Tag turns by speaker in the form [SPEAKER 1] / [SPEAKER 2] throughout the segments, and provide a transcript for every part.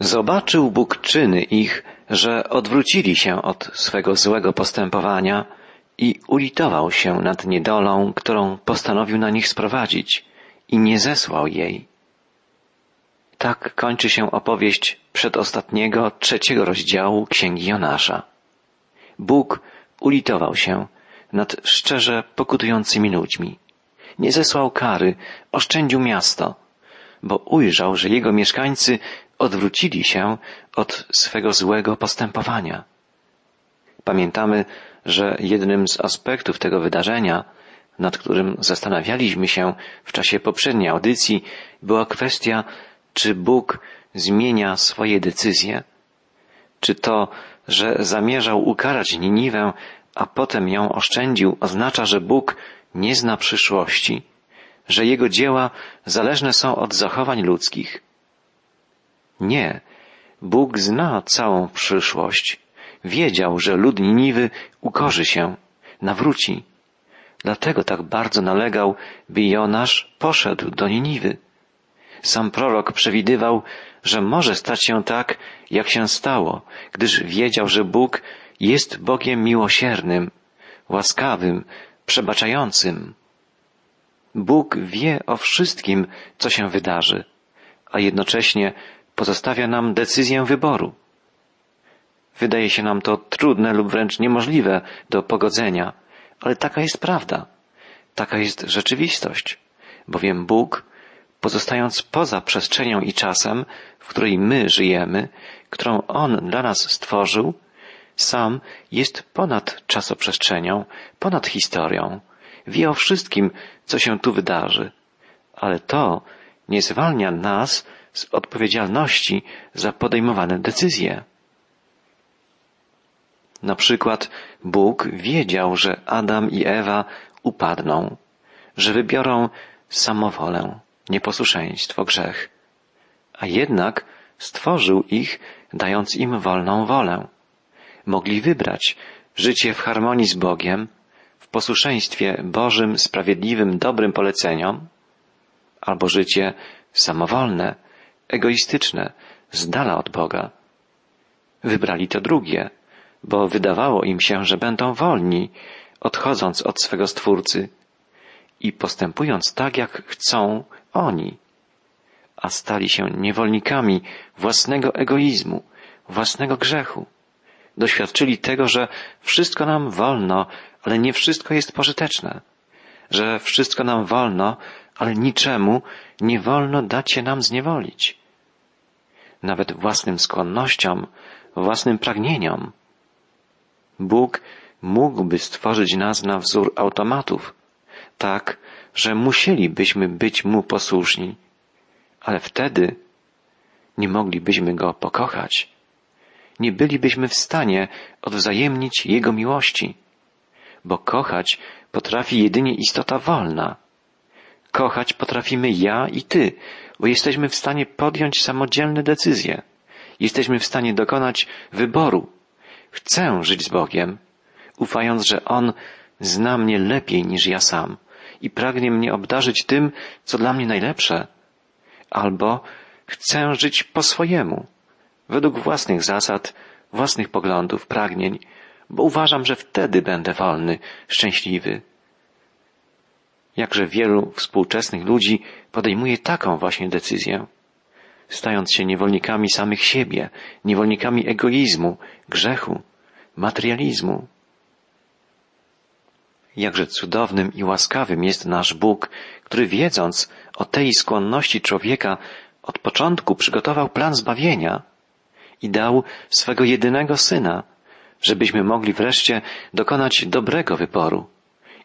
[SPEAKER 1] Zobaczył Bóg czyny ich, że odwrócili się od swego złego postępowania i ulitował się nad niedolą, którą postanowił na nich sprowadzić i nie zesłał jej. Tak kończy się opowieść przedostatniego, trzeciego rozdziału Księgi Jonasza. Bóg ulitował się nad szczerze pokutującymi ludźmi. Nie zesłał kary, oszczędził miasto, bo ujrzał, że jego mieszkańcy odwrócili się od swego złego postępowania. Pamiętamy, że jednym z aspektów tego wydarzenia, nad którym zastanawialiśmy się w czasie poprzedniej audycji, była kwestia, czy Bóg zmienia swoje decyzje, czy to, że zamierzał ukarać Niniwę, a potem ją oszczędził, oznacza, że Bóg nie zna przyszłości, że Jego dzieła zależne są od zachowań ludzkich. Nie. Bóg zna całą przyszłość. Wiedział, że lud Niniwy ukorzy się, nawróci. Dlatego tak bardzo nalegał, by Jonasz poszedł do Niniwy. Sam prorok przewidywał, że może stać się tak, jak się stało, gdyż wiedział, że Bóg jest Bogiem miłosiernym, łaskawym, przebaczającym. Bóg wie o wszystkim, co się wydarzy, a jednocześnie pozostawia nam decyzję wyboru. Wydaje się nam to trudne lub wręcz niemożliwe do pogodzenia, ale taka jest prawda. Taka jest rzeczywistość, bowiem Bóg, pozostając poza przestrzenią i czasem, w której my żyjemy, którą On dla nas stworzył, sam jest ponad czasoprzestrzenią, ponad historią, wie o wszystkim, co się tu wydarzy, ale to nie zwalnia nas z odpowiedzialności za podejmowane decyzje. Na przykład Bóg wiedział, że Adam i Ewa upadną, że wybiorą samowolę, nieposłuszeństwo, grzech, a jednak stworzył ich, dając im wolną wolę. Mogli wybrać życie w harmonii z Bogiem, w posłuszeństwie Bożym, sprawiedliwym, dobrym poleceniom, albo życie samowolne, egoistyczne, z dala od Boga. Wybrali to drugie, bo wydawało im się, że będą wolni, odchodząc od swego Stwórcy i postępując tak, jak chcą oni, a stali się niewolnikami własnego egoizmu, własnego grzechu. Doświadczyli tego, że wszystko nam wolno, ale nie wszystko jest pożyteczne, że wszystko nam wolno, ale niczemu nie wolno dać się nam zniewolić. Nawet własnym skłonnościom, własnym pragnieniom. Bóg mógłby stworzyć nas na wzór automatów, tak, że musielibyśmy być Mu posłuszni, ale wtedy nie moglibyśmy Go pokochać. Nie bylibyśmy w stanie odwzajemnić Jego miłości, bo kochać potrafi jedynie istota wolna. Kochać potrafimy ja i ty, bo jesteśmy w stanie podjąć samodzielne decyzje. Jesteśmy w stanie dokonać wyboru. Chcę żyć z Bogiem, ufając, że On zna mnie lepiej niż ja sam i pragnie mnie obdarzyć tym, co dla mnie najlepsze. Albo chcę żyć po swojemu, według własnych zasad, własnych poglądów, pragnień, bo uważam, że wtedy będę wolny, szczęśliwy. Jakże wielu współczesnych ludzi podejmuje taką właśnie decyzję, stając się niewolnikami samych siebie, niewolnikami egoizmu, grzechu, materializmu. Jakże cudownym i łaskawym jest nasz Bóg, który wiedząc o tej skłonności człowieka od początku przygotował plan zbawienia i dał swego jedynego syna, żebyśmy mogli wreszcie dokonać dobrego wyboru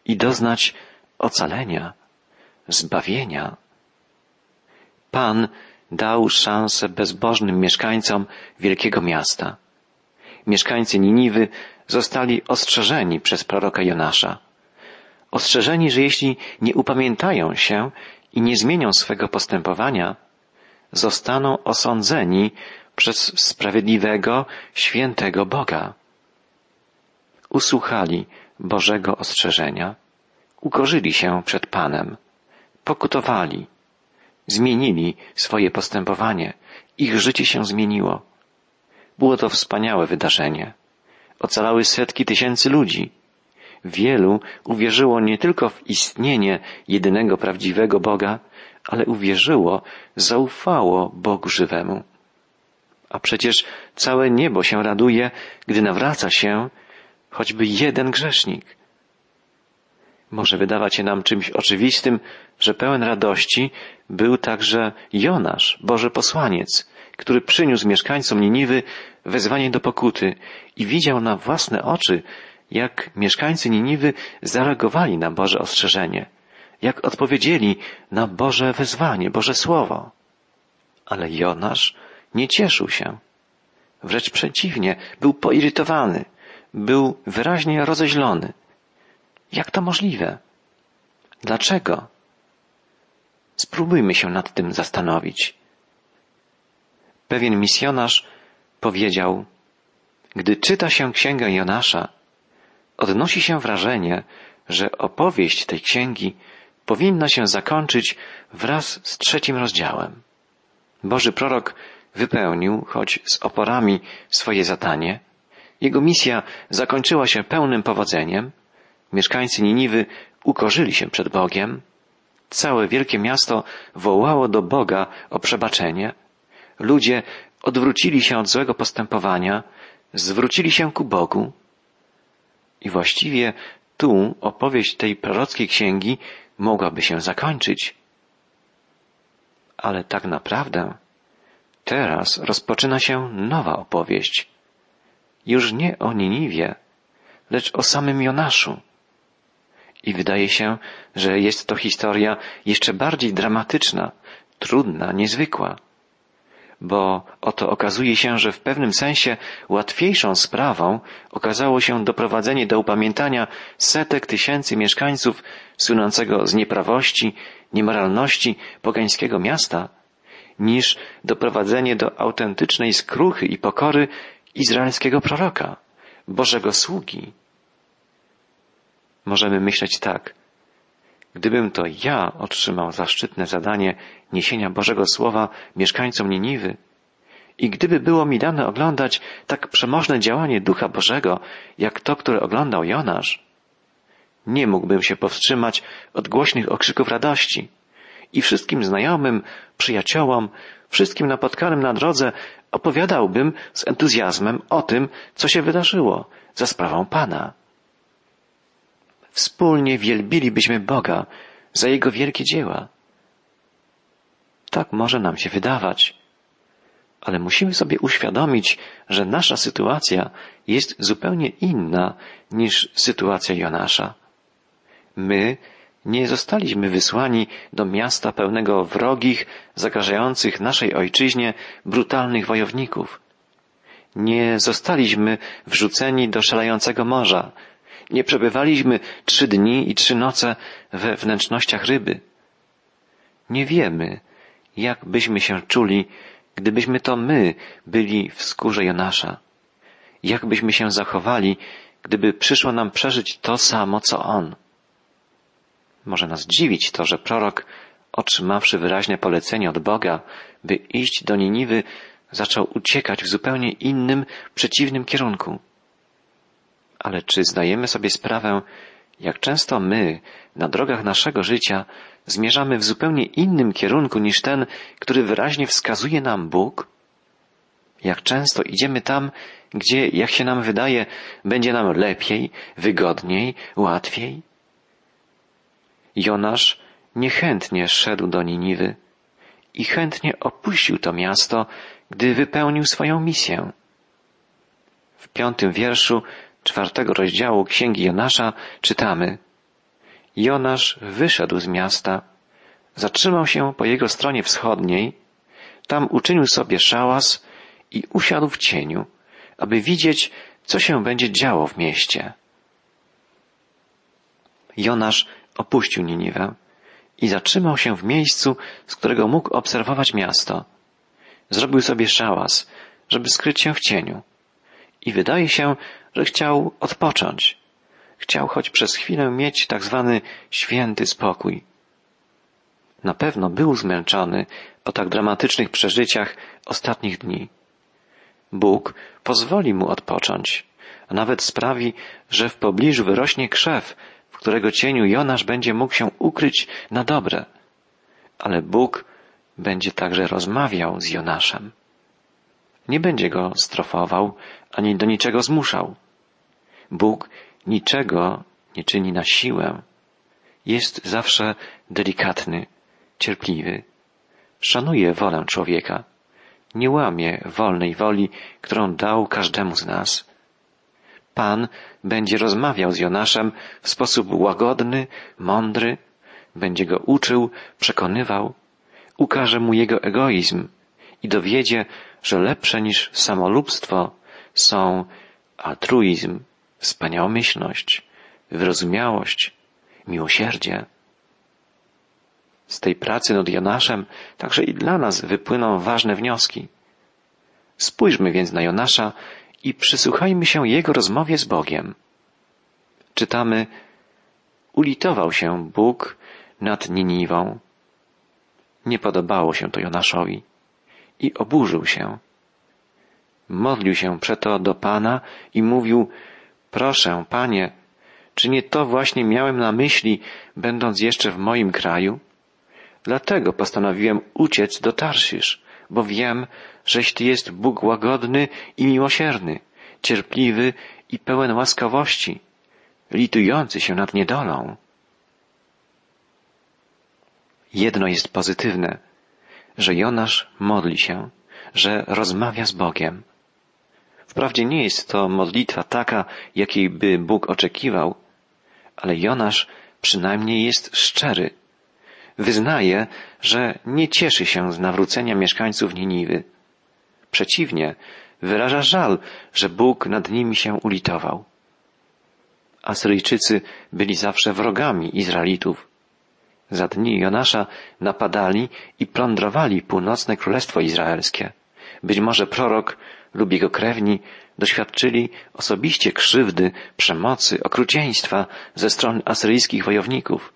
[SPEAKER 1] i doznać ocalenia, zbawienia. Pan dał szansę bezbożnym mieszkańcom wielkiego miasta. Mieszkańcy Niniwy zostali ostrzeżeni przez proroka Jonasza. Ostrzeżeni, że jeśli nie upamiętają się i nie zmienią swego postępowania, zostaną osądzeni przez sprawiedliwego, świętego Boga. Usłuchali Bożego ostrzeżenia ukorzyli się przed Panem, pokutowali, zmienili swoje postępowanie Ich życie się zmieniło. Było to wspaniałe wydarzenie. Ocalały setki tysięcy ludzi. Wielu uwierzyło nie tylko w istnienie jedynego prawdziwego Boga, ale uwierzyło, zaufało Bogu żywemu. A przecież całe niebo się raduje, gdy nawraca się choćby jeden grzesznik. Może wydawać się nam czymś oczywistym, że pełen radości był także Jonasz, Boży posłaniec, który przyniósł mieszkańcom Niniwy wezwanie do pokuty i widział na własne oczy, jak mieszkańcy Niniwy zareagowali na Boże ostrzeżenie, jak odpowiedzieli na Boże wezwanie, Boże Słowo. Ale Jonasz nie cieszył się. Wręcz przeciwnie, był poirytowany, był wyraźnie rozeźlony. Jak to możliwe? Dlaczego? Spróbujmy się nad tym zastanowić. Pewien misjonarz powiedział, gdy czyta się księgę Jonasza, odnosi się wrażenie, że opowieść tej księgi powinna się zakończyć wraz z trzecim rozdziałem. Boży prorok wypełnił, choć z oporami, swoje zadanie. Jego misja zakończyła się pełnym powodzeniem. Mieszkańcy Niniwy ukorzyli się przed Bogiem. Całe wielkie miasto wołało do Boga o przebaczenie. Ludzie odwrócili się od złego postępowania, zwrócili się ku Bogu. I właściwie tu opowieść tej prorockiej księgi mogłaby się zakończyć. Ale tak naprawdę teraz rozpoczyna się nowa opowieść. Już nie o Niniwie, lecz o samym Jonaszu. I wydaje się, że jest to historia jeszcze bardziej dramatyczna, trudna, niezwykła bo oto okazuje się, że w pewnym sensie łatwiejszą sprawą okazało się doprowadzenie do upamiętania setek tysięcy mieszkańców słynącego z nieprawości, niemoralności pogańskiego miasta, niż doprowadzenie do autentycznej skruchy i pokory izraelskiego proroka, Bożego sługi. Możemy myśleć tak. Gdybym to ja otrzymał zaszczytne zadanie niesienia Bożego Słowa mieszkańcom Niniwy i gdyby było mi dane oglądać tak przemożne działanie Ducha Bożego, jak to, które oglądał Jonasz, nie mógłbym się powstrzymać od głośnych okrzyków radości i wszystkim znajomym, przyjaciołom, wszystkim napotkanym na drodze opowiadałbym z entuzjazmem o tym, co się wydarzyło za sprawą Pana. Wspólnie wielbilibyśmy Boga za Jego wielkie dzieła. Tak może nam się wydawać, ale musimy sobie uświadomić, że nasza sytuacja jest zupełnie inna niż sytuacja Jonasza. My nie zostaliśmy wysłani do miasta pełnego wrogich, zagrażających naszej ojczyźnie brutalnych wojowników. Nie zostaliśmy wrzuceni do szalejącego morza, nie przebywaliśmy trzy dni i trzy noce we wnętrznościach ryby. Nie wiemy, jak byśmy się czuli, gdybyśmy to my byli w skórze Jonasza. Jak byśmy się zachowali, gdyby przyszło nam przeżyć to samo, co on. Może nas dziwić to, że prorok, otrzymawszy wyraźne polecenie od Boga, by iść do Niniwy, zaczął uciekać w zupełnie innym, przeciwnym kierunku. Ale czy zdajemy sobie sprawę, jak często my na drogach naszego życia zmierzamy w zupełnie innym kierunku niż ten, który wyraźnie wskazuje nam Bóg? Jak często idziemy tam, gdzie, jak się nam wydaje, będzie nam lepiej, wygodniej, łatwiej? Jonasz niechętnie szedł do Niniwy i chętnie opuścił to miasto, gdy wypełnił swoją misję. W piątym wierszu czwartego rozdziału Księgi Jonasza czytamy Jonasz wyszedł z miasta, zatrzymał się po jego stronie wschodniej, tam uczynił sobie szałas i usiadł w cieniu, aby widzieć, co się będzie działo w mieście. Jonasz opuścił Niniwę i zatrzymał się w miejscu, z którego mógł obserwować miasto. Zrobił sobie szałas, żeby skryć się w cieniu. I wydaje się, że chciał odpocząć. Chciał choć przez chwilę mieć tak zwany święty spokój. Na pewno był zmęczony po tak dramatycznych przeżyciach ostatnich dni. Bóg pozwoli mu odpocząć, a nawet sprawi, że w pobliżu wyrośnie krzew, którego cieniu Jonasz będzie mógł się ukryć na dobre. Ale Bóg będzie także rozmawiał z Jonaszem. Nie będzie go strofował, ani do niczego zmuszał. Bóg niczego nie czyni na siłę. Jest zawsze delikatny, cierpliwy. Szanuje wolę człowieka. Nie łamie wolnej woli, którą dał każdemu z nas. Pan będzie rozmawiał z Jonaszem w sposób łagodny, mądry, będzie go uczył, przekonywał, ukaże mu jego egoizm i dowiedzie, że lepsze niż samolubstwo są altruizm, wspaniałomyślność, wyrozumiałość, miłosierdzie. Z tej pracy nad Jonaszem także i dla nas wypłyną ważne wnioski. Spójrzmy więc na Jonasza i przysłuchajmy się jego rozmowie z Bogiem. Czytamy, ulitował się Bóg nad Niniwą. Nie podobało się to Jonaszowi i oburzył się. Modlił się przeto do Pana i mówił, proszę, Panie, czy nie to właśnie miałem na myśli, będąc jeszcze w moim kraju? Dlatego postanowiłem uciec do Tarszysz, bo wiem, żeś Ty jest Bóg łagodny i miłosierny, cierpliwy i pełen łaskawości, litujący się nad niedolą. Jedno jest pozytywne, że Jonasz modli się, że rozmawia z Bogiem. Wprawdzie nie jest to modlitwa taka, jakiej by Bóg oczekiwał, ale Jonasz przynajmniej jest szczery. Wyznaje, że nie cieszy się z nawrócenia mieszkańców Niniwy. Przeciwnie, wyraża żal, że Bóg nad nimi się ulitował. Asyryjczycy byli zawsze wrogami Izraelitów. Za dni Jonasza napadali i plądrowali północne królestwo izraelskie. Być może prorok lub jego krewni doświadczyli osobiście krzywdy, przemocy, okrucieństwa ze strony asyryjskich wojowników.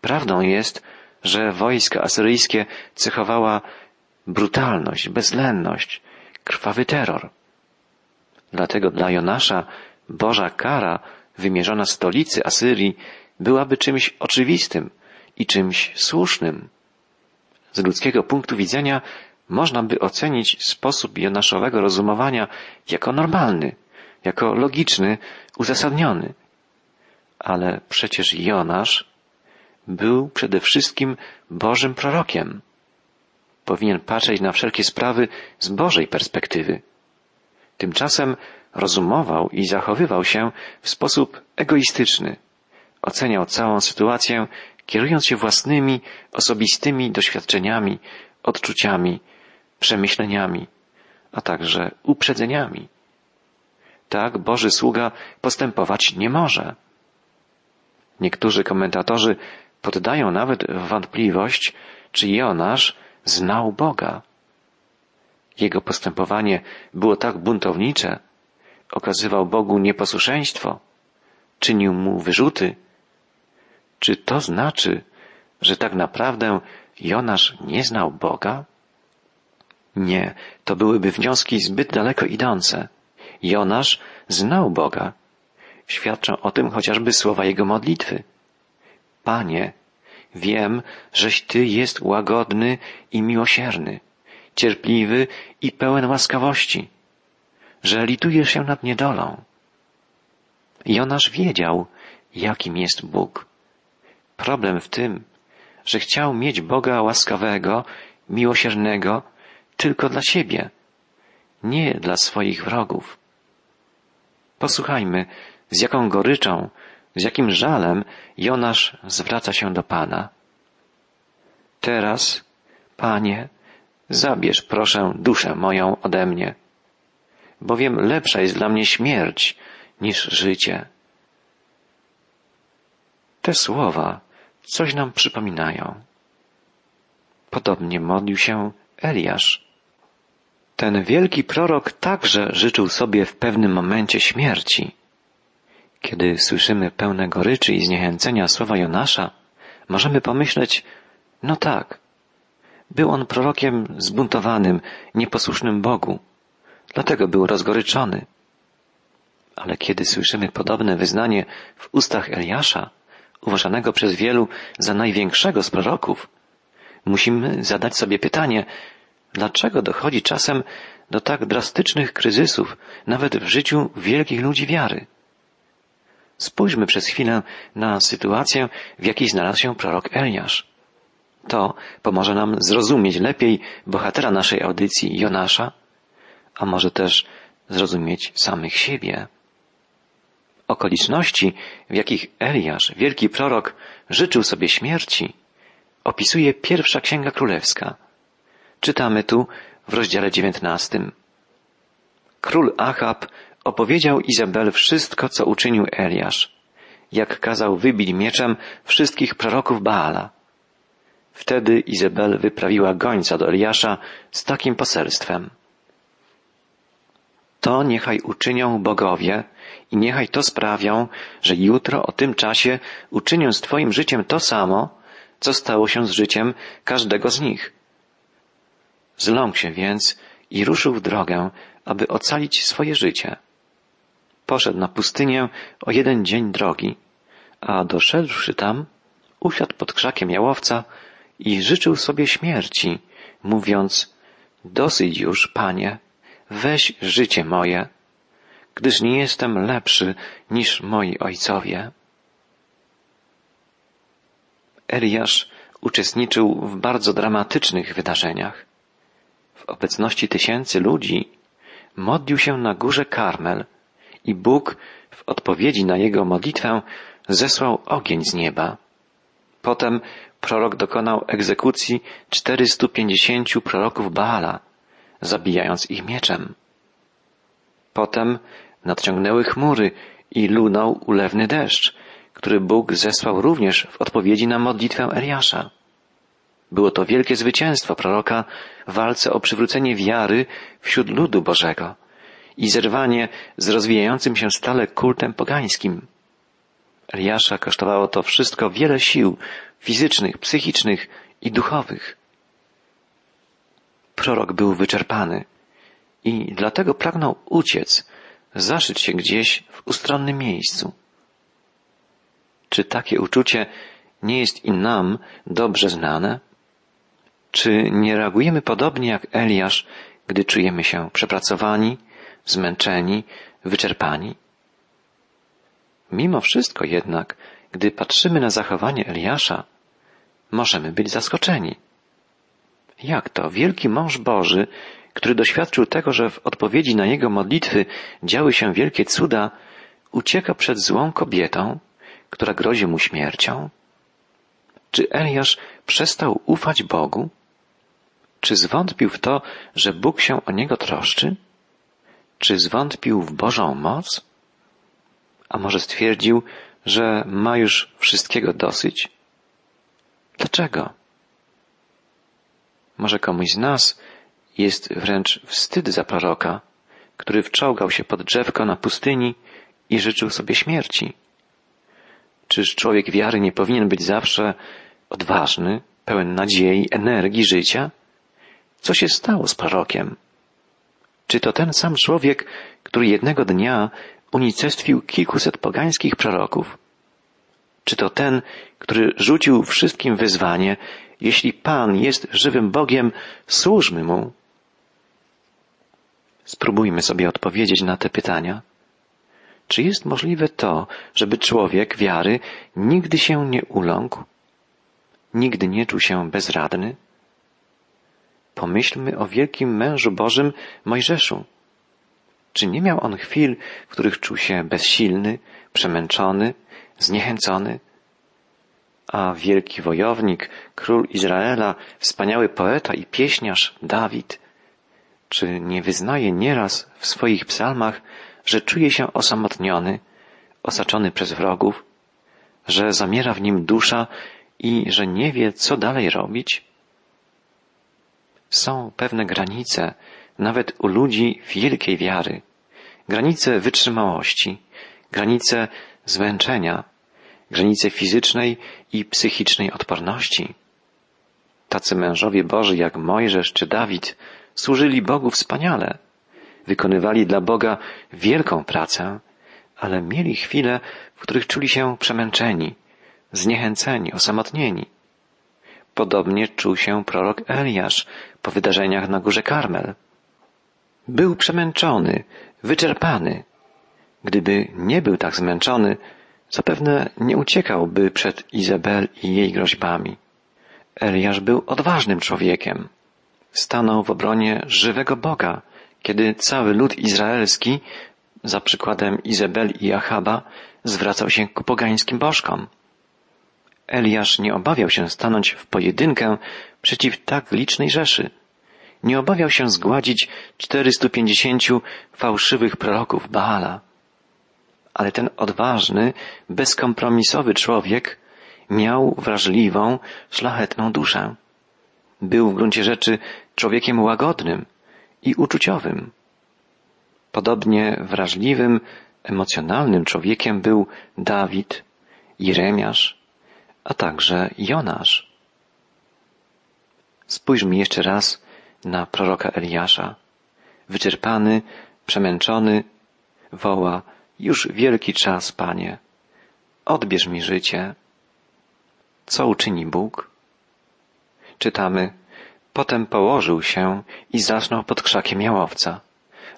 [SPEAKER 1] Prawdą jest, że wojska asyryjskie cechowała brutalność, bezlenność, krwawy terror. Dlatego dla Jonasza Boża kara wymierzona stolicy Asyrii byłaby czymś oczywistym i czymś słusznym. Z ludzkiego punktu widzenia można by ocenić sposób Jonaszowego rozumowania jako normalny, jako logiczny, uzasadniony. Ale przecież Jonasz był przede wszystkim Bożym prorokiem. Powinien patrzeć na wszelkie sprawy z Bożej perspektywy. Tymczasem rozumował i zachowywał się w sposób egoistyczny. Oceniał całą sytuację, kierując się własnymi, osobistymi doświadczeniami, odczuciami, przemyśleniami, a także uprzedzeniami. Tak Boży sługa postępować nie może. Niektórzy komentatorzy poddają nawet wątpliwość, czy Jonasz znał Boga. Jego postępowanie było tak buntownicze, okazywał Bogu nieposłuszeństwo, czynił mu wyrzuty. Czy to znaczy, że tak naprawdę Jonasz nie znał Boga? Nie, to byłyby wnioski zbyt daleko idące. Jonasz znał Boga. Świadczą o tym chociażby słowa jego modlitwy. Panie, wiem, żeś Ty jest łagodny i miłosierny, cierpliwy i pełen łaskawości, że litujesz się nad niedolą. Jonasz wiedział, jakim jest Bóg. Problem w tym, że chciał mieć Boga łaskawego, miłosiernego, tylko dla siebie, nie dla swoich wrogów. Posłuchajmy, z jaką goryczą, z jakim żalem Jonasz zwraca się do Pana. Teraz, Panie, zabierz proszę duszę moją ode mnie, bowiem lepsza jest dla mnie śmierć niż życie. Te słowa coś nam przypominają. Podobnie modlił się Eliasz. Ten wielki prorok także życzył sobie w pewnym momencie śmierci. Kiedy słyszymy pełne goryczy i zniechęcenia słowa Jonasza, możemy pomyśleć, no tak, Był on prorokiem zbuntowanym, nieposłusznym Bogu. Dlatego był rozgoryczony. Ale kiedy słyszymy podobne wyznanie w ustach Eliasza, uważanego przez wielu za największego z proroków, musimy zadać sobie pytanie, dlaczego dochodzi czasem do tak drastycznych kryzysów, nawet w życiu wielkich ludzi wiary. Spójrzmy przez chwilę na sytuację, w jakiej znalazł się prorok Eliasz. To pomoże nam zrozumieć lepiej bohatera naszej audycji Jonasza, a może też zrozumieć samych siebie. Okoliczności, w jakich Eliasz, wielki prorok, życzył sobie śmierci, opisuje pierwsza księga królewska. Czytamy tu w rozdziale dziewiętnastym. Król Achab opowiedział Izabel wszystko, co uczynił Eliasz, jak kazał wybić mieczem wszystkich proroków Baala. Wtedy Izabel wyprawiła gońca do Eliasza z takim poselstwem. To niechaj uczynią bogowie i niechaj to sprawią, że jutro o tym czasie uczynią z Twoim życiem to samo, co stało się z życiem każdego z nich. Zląkł się więc i ruszył w drogę, aby ocalić swoje życie. Poszedł na pustynię o jeden dzień drogi, a doszedłszy tam, usiadł pod krzakiem jałowca i życzył sobie śmierci, mówiąc, dosyć już, panie, weź życie moje, gdyż nie jestem lepszy niż moi ojcowie. Eliasz uczestniczył w bardzo dramatycznych wydarzeniach. W obecności tysięcy ludzi modlił się na górze Karmel i Bóg w odpowiedzi na jego modlitwę zesłał ogień z nieba. Potem prorok dokonał egzekucji 450 proroków Baala, zabijając ich mieczem. Potem nadciągnęły chmury i lunął ulewny deszcz, który Bóg zesłał również w odpowiedzi na modlitwę Eliasza. Było to wielkie zwycięstwo proroka w walce o przywrócenie wiary wśród ludu Bożego i zerwanie z rozwijającym się stale kultem pogańskim. Eliasza kosztowało to wszystko wiele sił fizycznych, psychicznych i duchowych. Prorok był wyczerpany i dlatego pragnął uciec, zaszyć się gdzieś w ustronnym miejscu. Czy takie uczucie nie jest i nam dobrze znane? Czy nie reagujemy podobnie jak Eliasz, gdy czujemy się przepracowani, zmęczeni, wyczerpani? Mimo wszystko jednak, gdy patrzymy na zachowanie Eliasza, możemy być zaskoczeni. Jak to wielki mąż Boży, który doświadczył tego, że w odpowiedzi na jego modlitwy działy się wielkie cuda, ucieka przed złą kobietą, która grozi mu śmiercią? Czy Eliasz przestał ufać Bogu? Czy zwątpił w to, że Bóg się o niego troszczy? Czy zwątpił w Bożą moc? A może stwierdził, że ma już wszystkiego dosyć? Dlaczego? Może komuś z nas jest wręcz wstyd za proroka, który wczołgał się pod drzewko na pustyni i życzył sobie śmierci. Czyż człowiek wiary nie powinien być zawsze odważny, pełen nadziei, energii, życia? Co się stało z prorokiem? Czy to ten sam człowiek, który jednego dnia unicestwił kilkuset pogańskich proroków? Czy to ten, który rzucił wszystkim wyzwanie, jeśli Pan jest żywym Bogiem, służmy Mu? Spróbujmy sobie odpowiedzieć na te pytania. Czy jest możliwe to, żeby człowiek wiary nigdy się nie uląkł? Nigdy nie czuł się bezradny? Pomyślmy o wielkim mężu Bożym Mojżeszu. Czy nie miał on chwil, w których czuł się bezsilny, przemęczony, zniechęcony? A wielki wojownik, król Izraela, wspaniały poeta i pieśniarz Dawid, czy nie wyznaje nieraz w swoich psalmach, że czuje się osamotniony, osaczony przez wrogów, że zamiera w nim dusza i że nie wie, co dalej robić? Są pewne granice, nawet u ludzi wielkiej wiary, granice wytrzymałości, granice zmęczenia, granice fizycznej i psychicznej odporności. Tacy mężowie Boży jak Mojżesz czy Dawid służyli Bogu wspaniale. Wykonywali dla Boga wielką pracę, ale mieli chwile, w których czuli się przemęczeni, zniechęceni, osamotnieni. Podobnie czuł się prorok Eliasz po wydarzeniach na górze Karmel. Był przemęczony, wyczerpany. Gdyby nie był tak zmęczony, zapewne nie uciekałby przed Izabel i jej groźbami. Eliasz był odważnym człowiekiem. Stanął w obronie żywego Boga, kiedy cały lud izraelski, za przykładem Izabel i Achaba, zwracał się ku pogańskim bożkom. Eliasz nie obawiał się stanąć w pojedynkę przeciw tak licznej rzeszy. Nie obawiał się zgładzić 450 fałszywych proroków Baala. Ale ten odważny, bezkompromisowy człowiek miał wrażliwą, szlachetną duszę. Był w gruncie rzeczy człowiekiem łagodnym i uczuciowym. Podobnie wrażliwym, emocjonalnym człowiekiem był Dawid, Jeremiasz, a także Jonasz. Spójrzmy jeszcze raz na proroka Eliasza. Wyczerpany, przemęczony, woła, już wielki czas, panie. Odbierz mi życie. Co uczyni Bóg? Czytamy, potem położył się i zasnął pod krzakiem jałowca.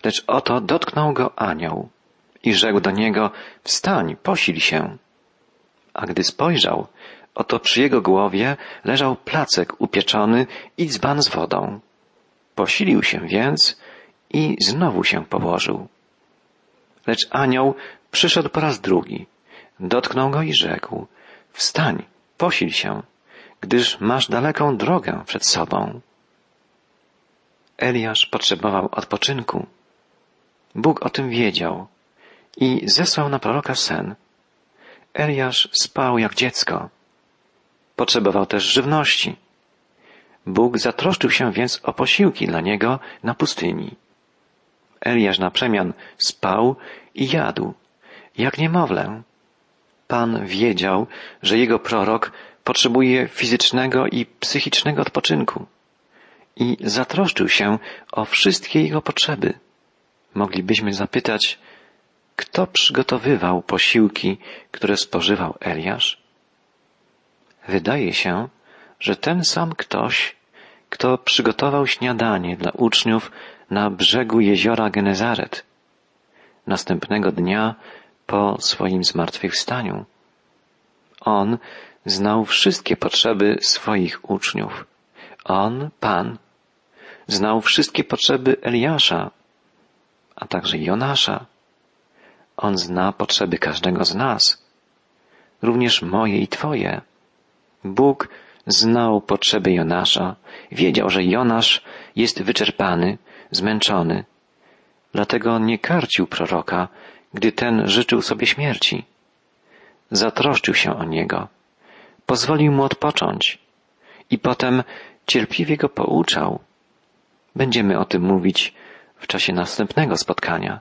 [SPEAKER 1] Lecz oto dotknął go anioł i rzekł do niego, wstań, posil się. A gdy spojrzał, oto przy jego głowie leżał placek upieczony i dzban z wodą. Posilił się więc i znowu się położył. Lecz anioł przyszedł po raz drugi, dotknął go i rzekł, wstań, posil się, gdyż masz daleką drogę przed sobą. Eliasz potrzebował odpoczynku. Bóg o tym wiedział i zesłał na proroka sen. Eliasz spał jak dziecko. Potrzebował też żywności. Bóg zatroszczył się więc o posiłki dla niego na pustyni. Eliasz na przemian spał i jadł, jak niemowlę. Pan wiedział, że jego prorok potrzebuje fizycznego i psychicznego odpoczynku i zatroszczył się o wszystkie jego potrzeby. Moglibyśmy zapytać, kto przygotowywał posiłki, które spożywał Eliasz? Wydaje się, że ten sam ktoś, kto przygotował śniadanie dla uczniów na brzegu jeziora Genezaret. Następnego dnia po swoim zmartwychwstaniu. On znał wszystkie potrzeby swoich uczniów. On, Pan, znał wszystkie potrzeby Eliasza, a także Jonasza. On zna potrzeby każdego z nas, również moje i Twoje. Bóg znał potrzeby Jonasza, wiedział, że Jonasz jest wyczerpany, zmęczony. Dlatego nie karcił proroka, gdy ten życzył sobie śmierci. Zatroszczył się o niego, pozwolił mu odpocząć i potem cierpliwie go pouczał. Będziemy o tym mówić w czasie następnego spotkania.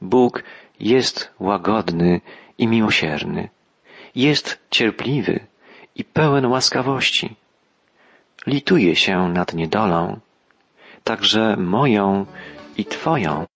[SPEAKER 1] Bóg jest łagodny i miłosierny. Jest cierpliwy i pełen łaskawości. Lituje się nad niedolą, także moją i Twoją.